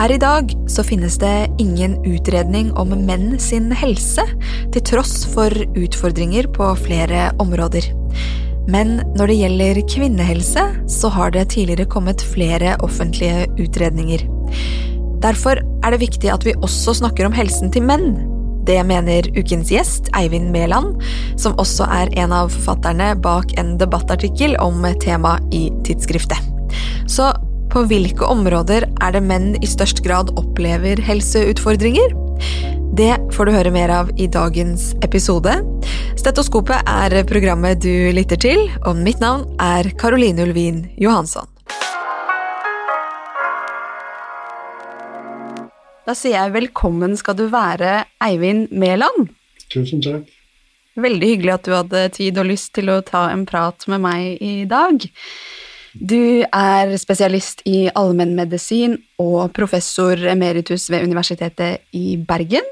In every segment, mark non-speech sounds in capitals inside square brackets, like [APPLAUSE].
Per i dag så finnes det ingen utredning om menn sin helse, til tross for utfordringer på flere områder. Men når det gjelder kvinnehelse, så har det tidligere kommet flere offentlige utredninger. Derfor er det viktig at vi også snakker om helsen til menn. Det mener ukens gjest, Eivind Mæland, som også er en av forfatterne bak en debattartikkel om temaet i tidsskriftet. Så på hvilke områder er det menn i størst grad opplever helseutfordringer? Det får du høre mer av i dagens episode. Stetoskopet er programmet du lytter til, og mitt navn er Caroline Ulvin Johansson. Da sier jeg velkommen skal du være, Eivind Mæland. Tusen takk. Veldig hyggelig at du hadde tid og lyst til å ta en prat med meg i dag. Du er spesialist i allmennmedisin og professor emeritus ved Universitetet i Bergen.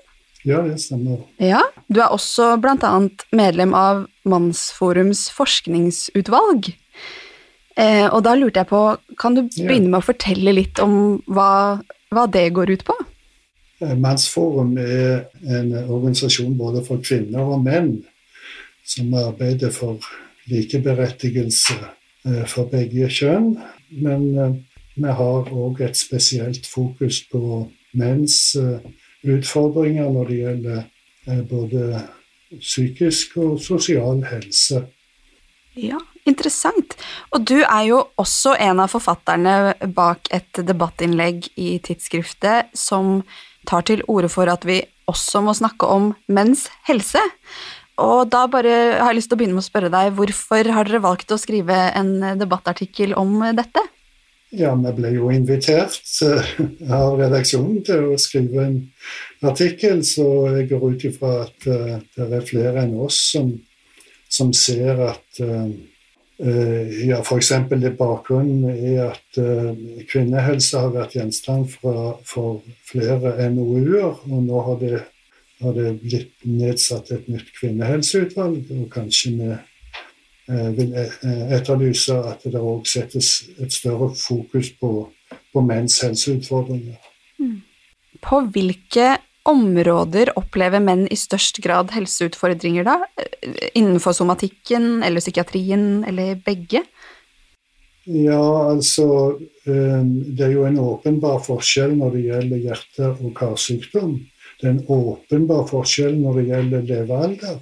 Ja, det stemmer. Ja, Du er også annet medlem av Mannsforums forskningsutvalg. Eh, og da lurte jeg på, kan du begynne med å fortelle litt om hva, hva det går ut på? Eh, Mannsforum er en organisasjon både for kvinner og menn som arbeider for likeberettigelse for begge kjønn. Men eh, vi har òg et spesielt fokus på menns utfordringer når det gjelder både psykisk og sosial helse. Ja, interessant. Og du er jo også en av forfatterne bak et debattinnlegg i tidsskriftet som tar til orde for at vi også må snakke om menns helse. Og da bare har jeg lyst til å begynne med å spørre deg, hvorfor har dere valgt å skrive en debattartikkel om dette? Ja, vi ble jo invitert eh, av redaksjonen til å skrive en artikkel, så jeg går ut ifra at eh, det er flere enn oss som, som ser at uh, ja, F.eks. bakgrunnen er at kvinnehelse har vært gjenstand for, for flere NOU-er, og nå har det, har det, blitt nedsatt et nytt kvinnehelseutvalg. Og kanskje vi uh, vil etterlyse at det òg settes et større fokus på, på menns helseutfordringer. Mm. På hvilke områder opplever menn i størst grad helseutfordringer, da? Innenfor somatikken eller psykiatrien eller begge? Ja, altså Det er jo en åpenbar forskjell når det gjelder hjerte- og karsykdom. Det er en åpenbar forskjell når det gjelder levealder.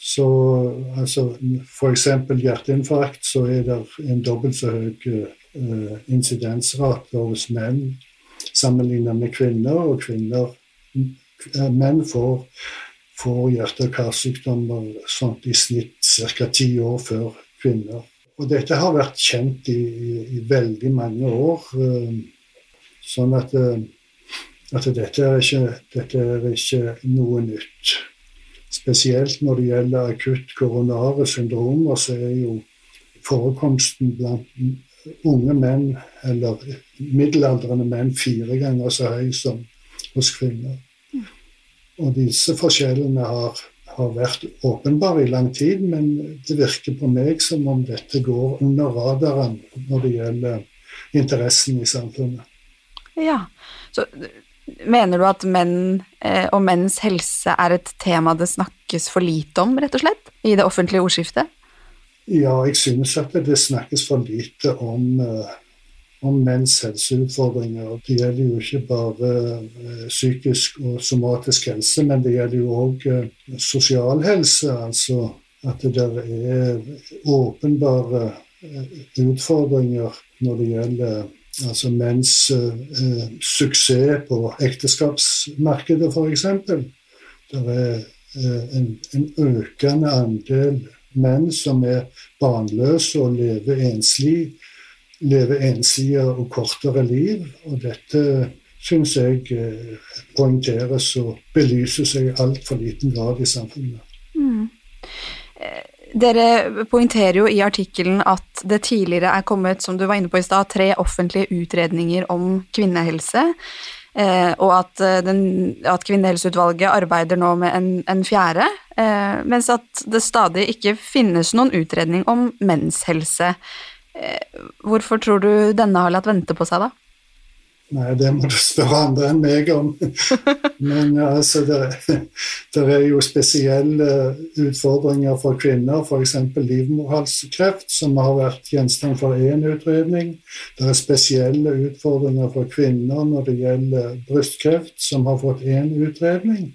Så altså, F.eks. hjerteinfarkt, så er det en dobbelt så høy eh, insidensrate hos menn sammenlignet med kvinner, og kvinner menn får, får hjerte- og karsykdommer sånt i snitt ca. ti år før kvinner. Og dette har vært kjent i, i, i veldig mange år. Sånn at, at dette, er ikke, dette, er ikke, noe nytt. Spesielt når det gjelder akutt koronare syndromer, så er jo forekomsten blant unge menn, eller middelaldrende menn, fire ganger så høy som hos kvinner. Og disse forskjellene har, har, vært åpenbare i lang tid, men det virker på meg som om dette går under radaren når det gjelder interessen i samfunnet. Ja, så Mener du at menn eh, og menns helse er et tema det snakkes for lite om, rett og slett, i det offentlige ordskiftet? Ja, jeg synes at det snakkes for lite om eh, om menns helseutfordringer. Det gjelder jo ikke bare eh, psykisk og somatisk helse, men det gjelder jo òg eh, sosial helse. Altså at det der er åpenbare utfordringer når det gjelder altså menns eh, suksess på ekteskapsmarkedet, f.eks. Det er eh, en, en økende andel menn som er barnløse og lever enslig lever ensidige og kortere liv. Og dette syns jeg eh, poengteres og belyses i altfor liten grad i samfunnet. Eh, dere poengterer jo i artikkelen at det tidligere er kommet, som du var inne på i stad, tre offentlige utredninger om kvinnehelse. Eh, og at, den, at, Kvinnehelseutvalget arbeider nå med en, en fjerde. Eh, mens at det stadig ikke finnes noen utredning om menns helse. Eh, hvorfor tror du denne har latt vente på seg, da? Nei, det må du spørre andre enn meg om. [LAUGHS] Men altså, det, det, er jo spesielle utfordringer for kvinner, f.eks. livmorhalskreft, som har vært gjenstand for én utredning. Det er spesielle utfordringer for kvinner når det gjelder brystkreft, som har fått én utredning.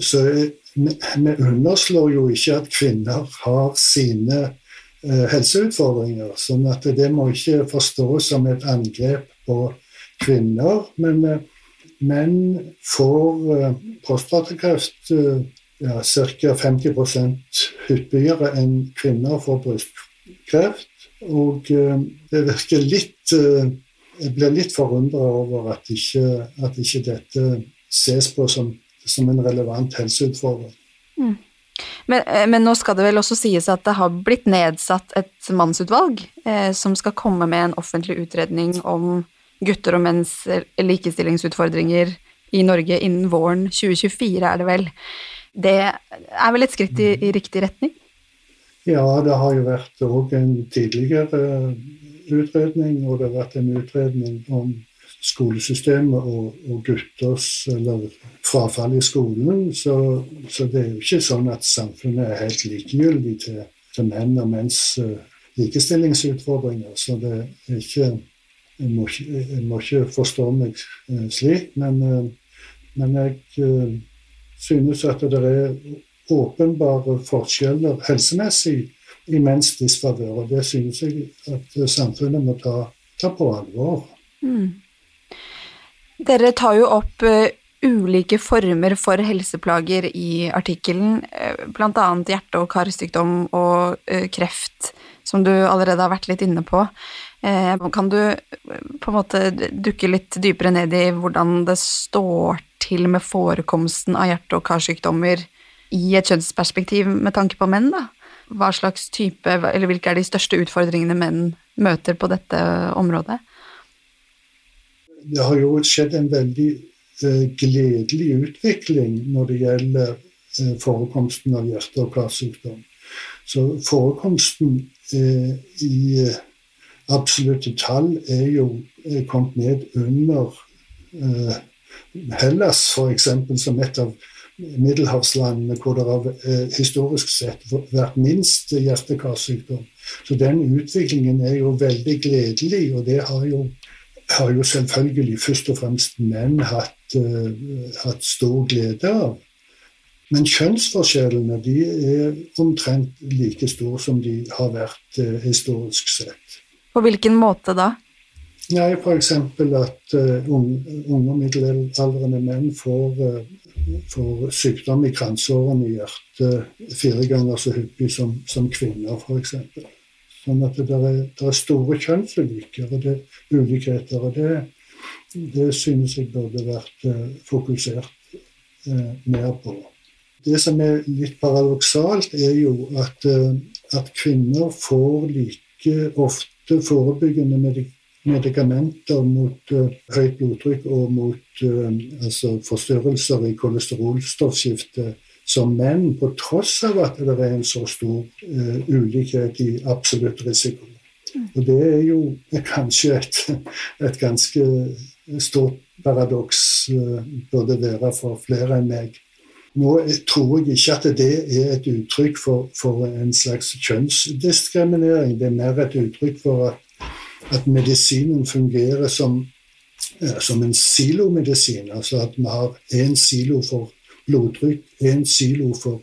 Så vi underslår jo ikke at kvinner har sine eh, helseutfordringer. sånn at det må ikke forstås som et angrep på kvinner. Men eh, menn får eh, prostatakreft eh, ja, ca. 50 hyppigere enn kvinner får brystkreft. Og det virker litt Jeg blir litt forundra over at ikke, at ikke dette ses på som som en relevant helseutfordring. Mm. Men, men, nå skal det vel også sies at det har blitt nedsatt et mannsutvalg eh, som skal komme med en offentlig utredning om gutter og menns likestillingsutfordringer i Norge innen våren 2024, er det vel. Det er vel et skritt i, i riktig retning? Ja, det har jo vært òg en tidligere utredning, og det har vært en utredning om skolesystemet og, og, gutters eller frafall i skolen. Så, så, det er jo ikke sånn at samfunnet er helt likegyldig til, til menn og menns uh, likestillingsutfordringer. Så det er ikke Jeg må ikke, jeg må ikke forstå meg uh, slik, men, uh, men jeg synes at det er åpenbare forskjeller helsemessig i menns disfavør, og det synes jeg at samfunnet må ta, ta på alvor. Mm. Dere tar jo opp ulike former for helseplager i artikkelen, bl.a. hjerte- og karsykdom og kreft, som du allerede har vært litt inne på. Kan du på en måte dukke litt dypere ned i hvordan det står til med forekomsten av hjerte- og karsykdommer i et kjønnsperspektiv med tanke på menn, da? Hva slags type, eller hvilke er de største utfordringene menn møter på dette området? det har jo skjedd en veldig eh, gledelig utvikling når det gjelder eh, forekomsten av hjerte- og karsykdom. Så forekomsten eh, i eh, absolutte tall er jo er kommet ned under eh, Hellas, f.eks., som et av middelhavslandene hvor det har eh, historisk sett vært minst hjerte-karsykdom. Så den utviklingen er jo veldig gledelig, og det har jo har jo selvfølgelig først og fremst menn hatt, eh, hatt stor glede av. Men kjønnsforskjellene de er omtrent like store som de har vært eh, historisk sett. På hvilken måte da? Nei, F.eks. at uh, unge, middelaldrende menn får, får, sykdom i kransårene i hjertet fire ganger så hyppig som, som kvinner, f.eks. Sånn at det er, det er store kjønnsulykker og det, ulikheter, og det, det synes jeg burde vært uh, fokusert uh, mer på. Det som er litt paradoksalt, er jo at, uh, at kvinner får like ofte forebyggende medik medikamenter mot høyt blodtrykk og mot altså forstyrrelser i kolesterolstoffskiftet som menn, på tross av at det er en så stor uh, ulikhet i absolutt risiko. Mm. Og det er jo [LAUGHS] kanskje et, et ganske stort paradoks, uh, burde være for flere enn meg. Nå tror jeg ikke at det er et uttrykk for, for en slags kjønnsdiskriminering. Det er mer et uttrykk for at, at medisinen fungerer som, uh, som en silomedisin. Altså at vi har én silo for blodtrykk, én silo for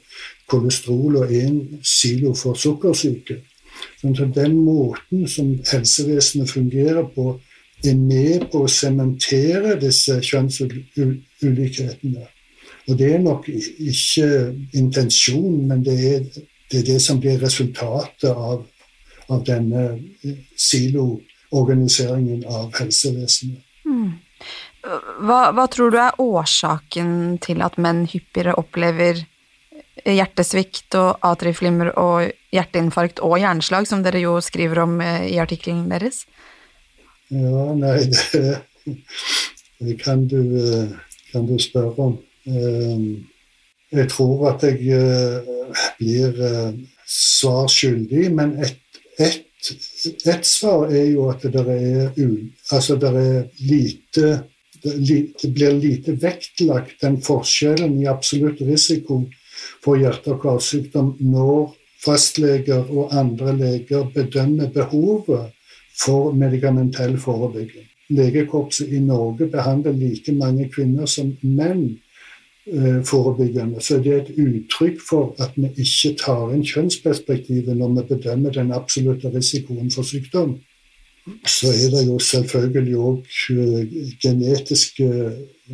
kolesterol og én silo for sukkersyke. Sånn at den måten som helsevesenet fungerer på, er med på å sementere disse kjønnsulikhetene. Og det er nok ikke intensjonen, men det er det, er det som blir resultatet av, av denne siloorganiseringen av helsevesenet. Mm. Hva, hva, tror du er årsaken til at menn hyppigere opplever hjertesvikt og atrieflimmer og hjerteinfarkt og hjerneslag, som dere jo skriver om eh, i artikkelen deres? Ja, nei, det, det kan, du, eh, kan, du, spørre om. Eh, jeg tror at jeg blir svar skyldig, men et, et Et svar er jo at det er, altså det er lite det blir lite vektlagt, den forskjellen i absolutt risiko for hjerte- og karsykdom når fastleger og andre leger bedømmer behovet for medikamentell forebygging. Legekorpset i Norge behandler like mange kvinner som menn Eh, forebyggende, så det er et uttrykk for at vi ikke tar inn kjønnsperspektivet når vi bedømmer den absolutte risikoen for sykdom. Så er det jo selvfølgelig òg eh, genetiske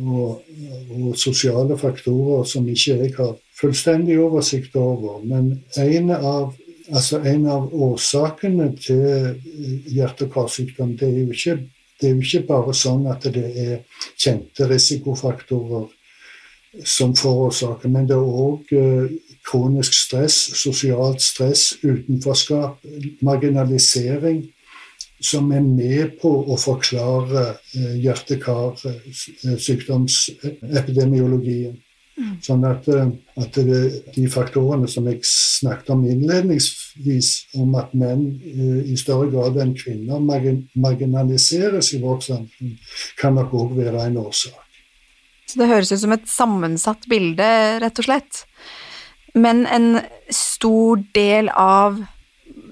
og, og, sosiale faktorer som ikke jeg har fullstendig oversikt over. Men en av, altså en av årsakene til hjerte- og karsykdom det er, jo ikke, det er jo ikke bare sånn at det er kjente risikofaktorer som forårsaker. Men det er òg eh, kronisk stress, sosialt stress, utenforskap, marginalisering, som er med på å forklare eh, hjerte-kar-sykdomsepidemiologien. Mm. Sånn at, eh, at det, de faktorene som jeg snakket om innledningsvis, om at menn i større grad enn kvinner marginaliseres i vårt samfunn, kan nok òg være en årsak. Så det høres ut som et sammensatt bilde, rett og slett. Men en stor del av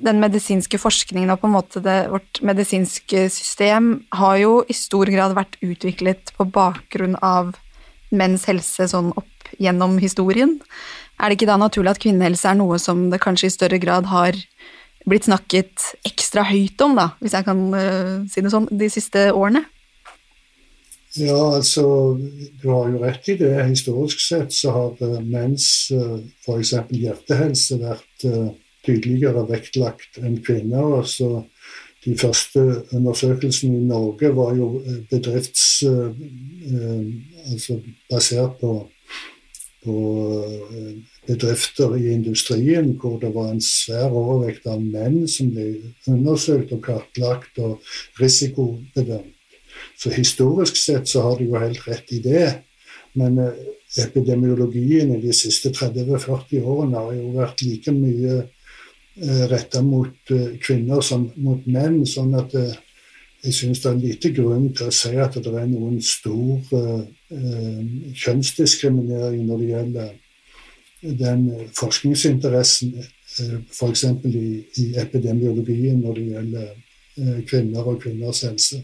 den medisinske forskningen og på en måte det, vårt medisinske system har jo i stor grad vært utviklet på bakgrunn av menns helse sånn opp gjennom historien. Er det ikke da naturlig at kvinnehelse er noe som det kanskje i større grad har blitt snakket ekstra høyt om, da, hvis jeg kan uh, si det sånn, de siste årene? Ja, altså Du har jo rett i det. Historisk sett så har menns uh, f.eks. hjertehelse vært uh, tydeligere vektlagt enn kvinner. Altså, de første undersøkelsene i Norge var jo bedrifts... altså basert på, på bedrifter i industrien hvor det var en svær overvekt av menn som ble undersøkt og kartlagt og risikobedømt. Så historisk sett så har de jo helt rett i det. Men eh, epidemiologien i de siste 30-40 årene har jo vært like mye eh, retta mot eh, kvinner som mot menn. sånn at jeg syns det er lite grunn til å si at det er noen stor kjønnsdiskriminering når det gjelder den forskningsinteressen f.eks. I, i epidemiologien når det gjelder kvinner og kvinners helse.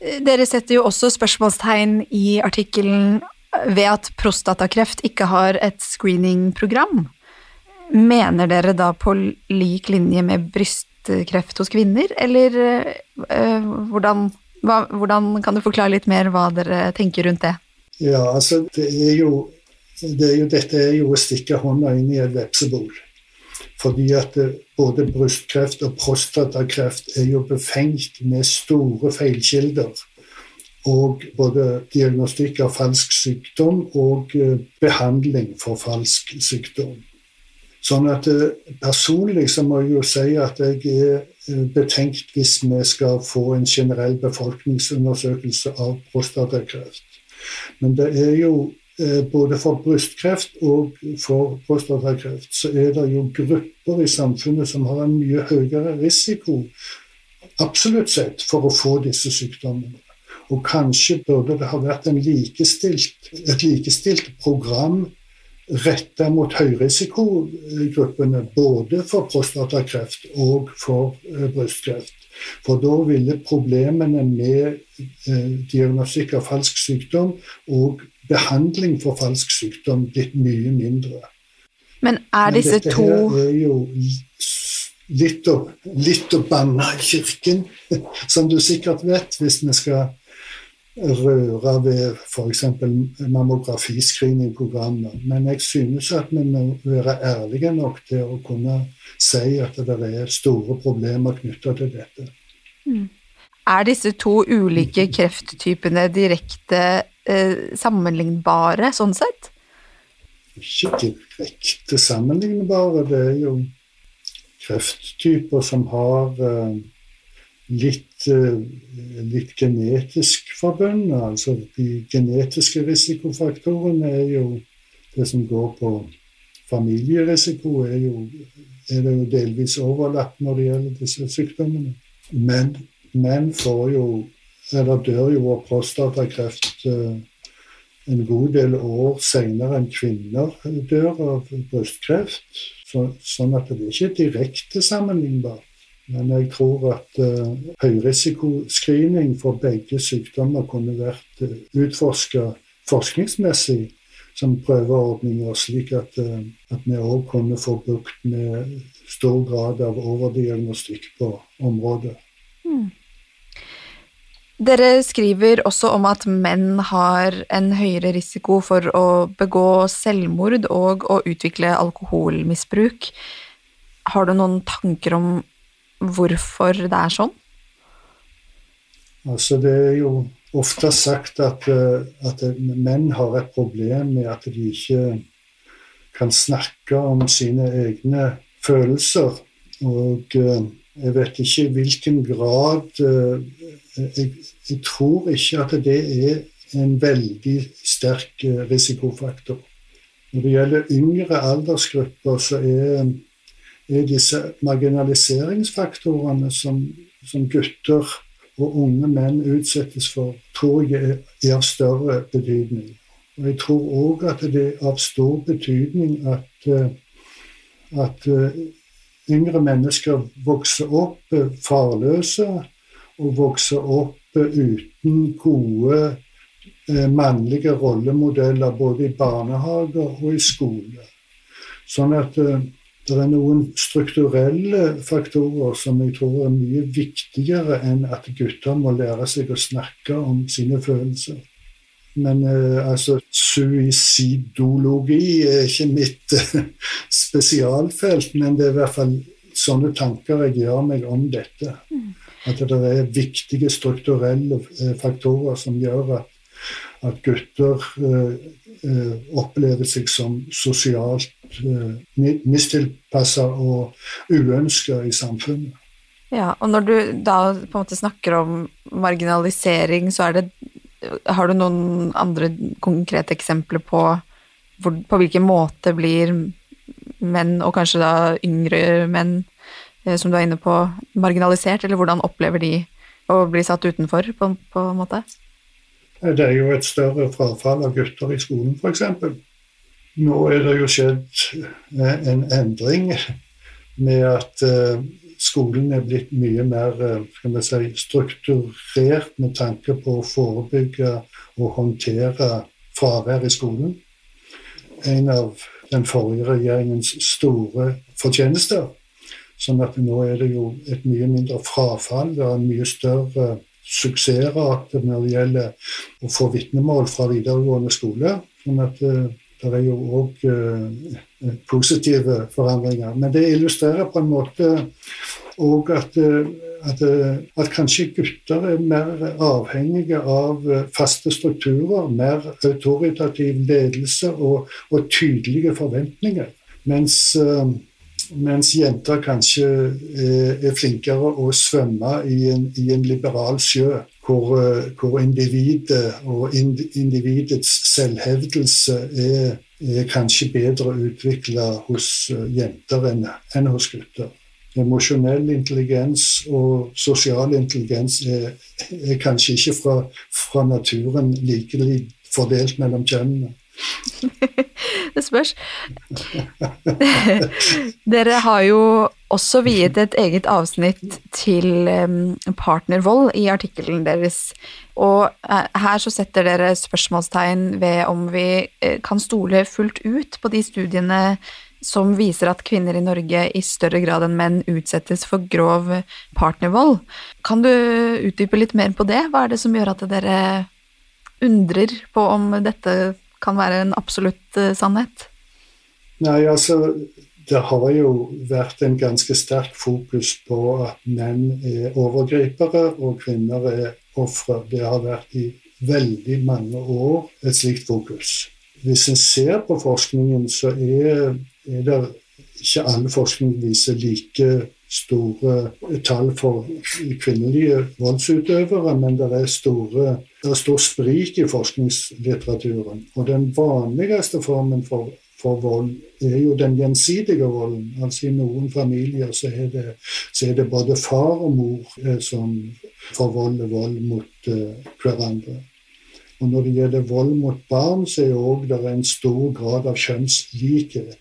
Dere setter jo også spørsmålstegn i artikkelen ved at prostatakreft ikke har et screeningprogram. Mener dere da på lik linje med brystkreft hos kvinner, eller øh, hvordan, hva, hvordan, kan du forklare litt mer hva dere tenker rundt det? Ja, altså det er jo, det er jo Dette er jo å stikke hånda inn i et vepsebol. Fordi at eh, både brystkreft og prostatakreft er jo befengt med store feilkilder. Og både diagnostikk av falsk sykdom og eh, behandling for falsk sykdom. Sånn at eh, personlig så må jeg jo si at jeg er betenkt hvis vi skal få en generell befolkningsundersøkelse av prostatakreft. Men det er jo både for brystkreft og for prostatakreft, så er det jo grupper i samfunnet som har en mye høyere risiko absolutt sett for å få disse sykdommene. Og kanskje burde det ha vært likestilt, et likestilt program retta mot høyrisikogruppene, både for prostatakreft og for eh, brystkreft. For da ville problemene med eh, diagnostikk av falsk sykdom og behandling for falsk sykdom blitt mye mindre. Men er disse Men dette to her er jo litt å, litt å banne i kirken, [LAUGHS] som du sikkert vet, hvis vi skal røre ved f.eks. mammografiscreeningprogrammet. Men jeg synes at vi må være ærlige nok til å kunne si at det er store problemer knytta til dette. Mm. Er disse to ulike krefttypene direkte eh, sammenlignbare sånn sett? Ikke direkte sammenlignbare. Det er jo krefttyper som har eh, litt, eh, litt genetisk forbundet. Altså de genetiske risikofaktorene er jo det som går på familierisiko, er jo er det jo delvis overlapp når det gjelder disse sykdommene. Men menn får jo, eller dør jo av prostatakreft uh, en god del år senere enn kvinner dør av brystkreft. Så, sånn at det er ikke direkte sammenlignbart. Men jeg tror at uh, høyrisikoscreening for begge sykdommer kunne vært uh, eh, utforska forskningsmessig som prøveordninger, slik at, at vi òg kunne få bukt med stor grad av overdiagnostikk på området. Mm. Dere skriver også om at menn har en høyere risiko for å begå selvmord og å utvikle alkoholmisbruk. Har du noen tanker om hvorfor det er sånn? Altså, det er jo ofte sagt at, eh, at menn har et problem med at de ikke kan snakke om sine egne følelser. Og eh, jeg vet ikke i hvilken grad eh, jeg, jeg, tror ikke at det er en veldig sterk eh, risikofaktor. Når det gjelder yngre aldersgrupper, så er, er disse marginaliseringsfaktorene som, som, gutter og unge menn utsettes for, tror jeg er av større betydning. Og Jeg tror òg at det er av stor betydning at, eh, at yngre mennesker vokser opp farløse og vokser opp uten gode eh, mannlige rollemodeller både i barnehager og i skole. Sånn at eh, det er noen strukturelle faktorer som jeg tror er mye viktigere enn at gutter må lære seg å snakke om sine følelser. Men uh, altså, suicidologi er ikke mitt uh, spesialfelt, men det er i hvert fall sånne tanker jeg gjør meg om dette. Mm. At det er viktige strukturelle uh, faktorer som gjør at, at gutter opplever seg som sosialt mistilpassa og uønska i samfunnet. Ja, og når du da på en måte snakker om marginalisering, så er det Har du noen andre konkrete eksempler på hvor, på hvilken måte blir menn, og kanskje da yngre menn, Eh, som du er inne på, marginalisert, eller hvordan opplever de å bli satt utenfor, på, på en måte? Det er jo et større frafall av gutter i skolen, f.eks. Nå er det jo skjedd eh, en endring med at eh, skolen er blitt mye mer skal vi si, strukturert med tanke på å forebygge og håndtere fravær i skolen. En av den forrige regjeringens store fortjenester Sånn at nå er det jo et mye mindre frafall Det er en mye større suksessrate når det gjelder å få vitnemål fra videregående skole. Sånn at uh, det er jo òg eh, positive forandringer. Men det illustrerer på en måte òg at, uh, at, at, kanskje gutter er mer avhengige av faste strukturer, mer autoritativ ledelse og, og tydelige forventninger. Mens mens jenter kanskje er, er flinkere å svømme i en, i en liberal sjø, hvor, eh, hvor, individet og individets selvhevdelse er, er kanskje bedre utvikla hos eh, jenter enn, enn hos gutter. Emosjonell intelligens og sosial intelligens er, er kanskje ikke fra, fra naturen likelig fordelt mellom kjønnene. [LAUGHS] det spørs. [LAUGHS] Dere har jo også viet et eget avsnitt til partnervold i artikkelen deres. Og eh, her så setter dere spørsmålstegn ved om vi eh, kan stole fullt ut på de studiene som viser at kvinner i Norge i større grad enn menn utsettes for grov partnervold. Kan du utdype litt mer på det? Hva er det som gjør at dere undrer på om dette kan være en absolutt uh, sannhet? Nei, altså det har jo vært en ganske sterk fokus på at menn er overgripere og kvinner er ofre. Det har vært i veldig mange år et slikt fokus. Hvis en ser på forskningen, så er, er det ikke all forskning viser like store tall for kvinnelige voldsutøvere, men det er, store, det er stor sprik i forskningslitteraturen. Og den vanligste formen for, for vold, er jo den gjensidige volden. Altså I noen familier så er det, så er det både far og mor eh, som forvolder vold mot uh, hverandre. Og når det gjelder vold mot barn, så er det òg en stor grad av kjønnslikhet.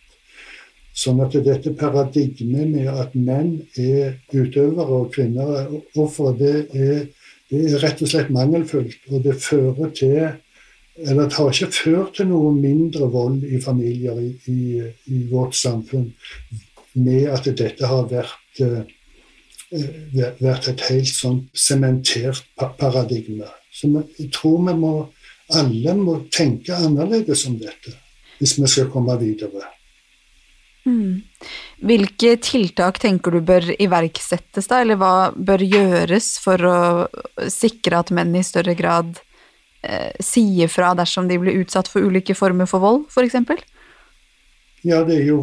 Sånn at dette paradigmet med at menn er utøvere og kvinner er ofre, det, det, er rett og slett mangelfullt. Og det fører til Eller har ikke ført til noe mindre vold i familier i, i, i vårt samfunn med at dette har vært, uh, vært et helt sånn sementert paradigme. Så jeg tror vi må alle må tenke annerledes om dette hvis vi skal komme videre. Mm. Hvilke tiltak tenker du bør iverksettes, da, eller hva bør gjøres for å sikre at menn i større grad eh, sier fra dersom de blir utsatt for ulike former for vold, f.eks.? Ja, det er, jo,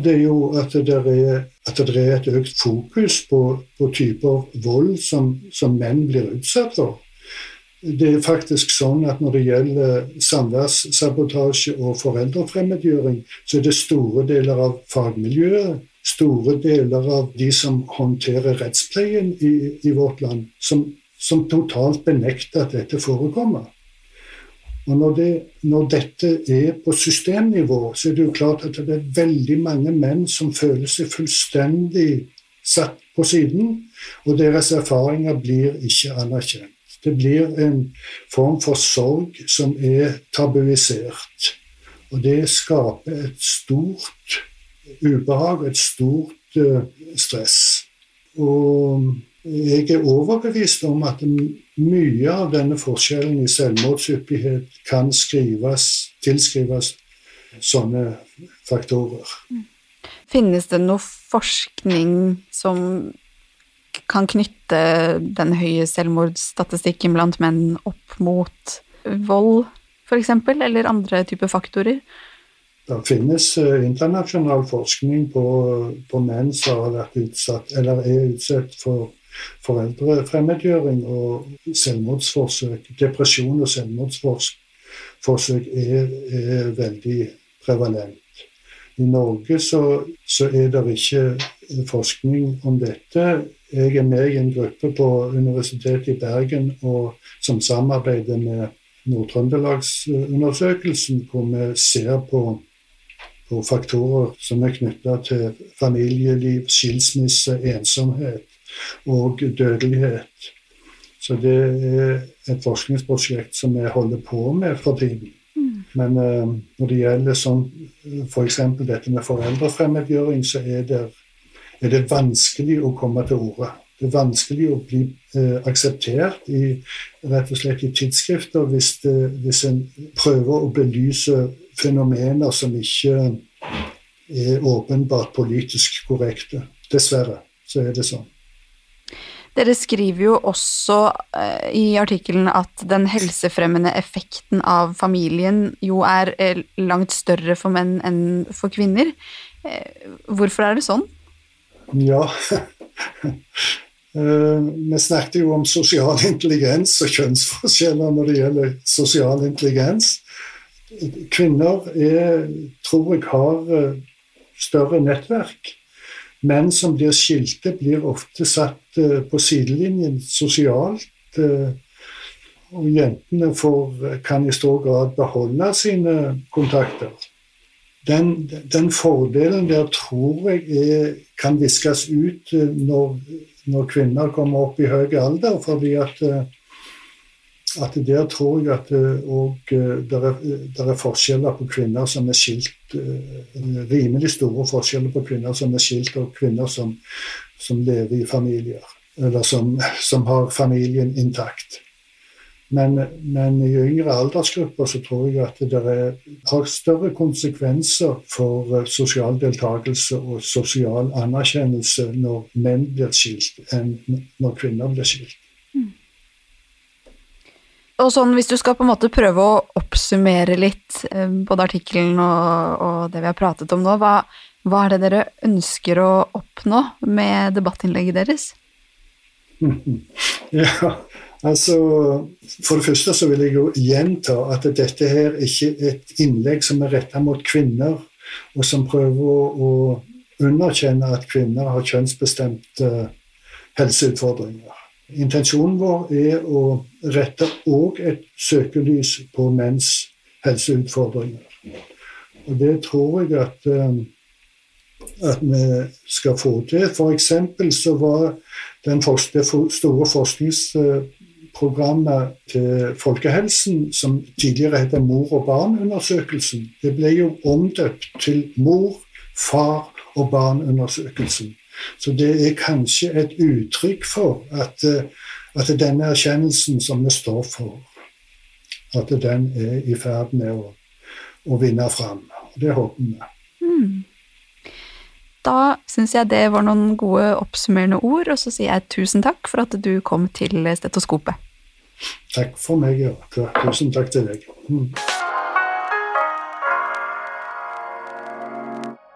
det er jo, at det er, at det er et økt fokus på, på typer vold som, som menn blir utsatt for det er faktisk sånn at når det gjelder samværssabotasje og foreldrefremmedgjøring, så er det store deler av fagmiljøet, store deler av de som håndterer rettspleien i, i vårt land, som, som, totalt benekter at dette forekommer. Og når, det, når, dette er på systemnivå, så er det jo klart at det er veldig mange menn som føler seg fullstendig satt på siden, og deres erfaringer blir ikke anerkjent. Det blir en form for sorg som er tabuisert. Og det skaper et stort ubehag, et stort uh, stress. Og jeg er overbevist om at mye av denne forskjellen i selvmordshyppighet kan skrives, tilskrives sånne faktorer. Finnes det noe forskning som kan knytte den høye selvmordsstatistikken blant menn opp mot vold, f.eks., eller andre typer faktorer? Det finnes uh, internasjonal forskning på, på, menn som har vært utsatt, eller er utsatt for foreldrefremmedgjøring og selvmordsforsøk. Depresjon og selvmordsforsøk er, er veldig prevalent. I Norge så, så er det ikke forskning om dette. Jeg er med i en gruppe på Universitetet i Bergen som samarbeider med Nord-Trøndelagsundersøkelsen, hvor vi ser på, på faktorer som er knytta til familieliv, skilsmisse, ensomhet og dødelighet. Så det er et forskningsprosjekt som vi holder på med for tiden. Mm. Men uh, når det gjelder sånn, f.eks. dette med foreldrefremmedgjøring, så er det er det vanskelig å komme til orde. Det er vanskelig å bli eh, akseptert i, rett og slett i tidsskrifter hvis, det, hvis en prøver å belyse fenomener som ikke er åpenbart politisk korrekte. Dessverre så er det sånn. Dere skriver jo også eh, i artikkelen at den helsefremmende effekten av familien jo er eh, langt større for menn enn for kvinner. Eh, hvorfor er det sånn? Ja [LAUGHS] eh, Vi snakket jo om sosial intelligens og kjønnsforskjeller når det gjelder sosial intelligens. Kvinner er, tror jeg har eh, større nettverk. Menn som blir skilte, blir ofte satt eh, på sidelinjen sosialt. Og jentene får, kan i stor grad beholde sine kontakter den, den, fordelen der tror jeg er, kan viskes ut eh, når, når, kvinner kommer opp i høy alder. fordi at, eh, at der tror jeg at det eh, der, der, er forskjeller på kvinner som er skilt Rimelig store forskjeller på kvinner som er skilt, og kvinner som, som lever i familier. Eller som, som har familien intakt. Men, men, i yngre aldersgrupper så tror jeg at det er, har større konsekvenser for eh, sosial deltakelse og sosial anerkjennelse når menn blir skilt, enn når kvinner blir skilt. Mm. Og sånn, Hvis du skal på en måte prøve å oppsummere litt eh, både artikkelen og, og, det vi har pratet om nå, hva, hva er det dere ønsker å oppnå med debattinnlegget deres? [LAUGHS] Ja, Altså, For det første så vil jeg jo gjenta at dette her ikke er et innlegg som er retta mot kvinner, og som prøver å underkjenne at kvinner har kjønnsbestemte helseutfordringer. Intensjonen vår er å rette òg et søkelys på menns helseutfordringer. Og det tror jeg at, eh, at vi skal få til. F.eks. så var den det store forskningsprogrammet til folkehelsen, som tidligere het Mor og barn-undersøkelsen, det ble jo omdøpt til Mor, far og barn-undersøkelsen. Så det er kanskje et uttrykk for at, eh, at denne erkjennelsen som vi står for, at den er i ferd med å, å vinne fram. Det håper vi. Mm. Da syns jeg det var noen gode oppsummerende ord, og så sier jeg tusen takk for at du kom til stetoskopet. Takk for meg, ja. Tusen takk til deg. Mm.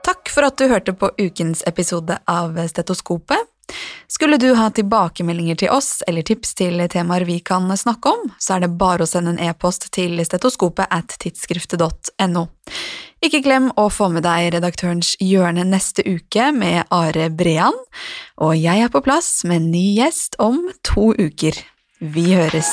Takk for at du hørte på ukens episode av Stetoskopet. Skulle du ha tilbakemeldinger til oss eller tips til temaer vi kan snakke om, så er det bare å sende en e-post til stetoskopet at tidsskriftet.no. Ikke glem å få med deg Redaktørens hjørne neste uke med Are Brean, og jeg er på plass med en ny gjest om to uker. Vi høres.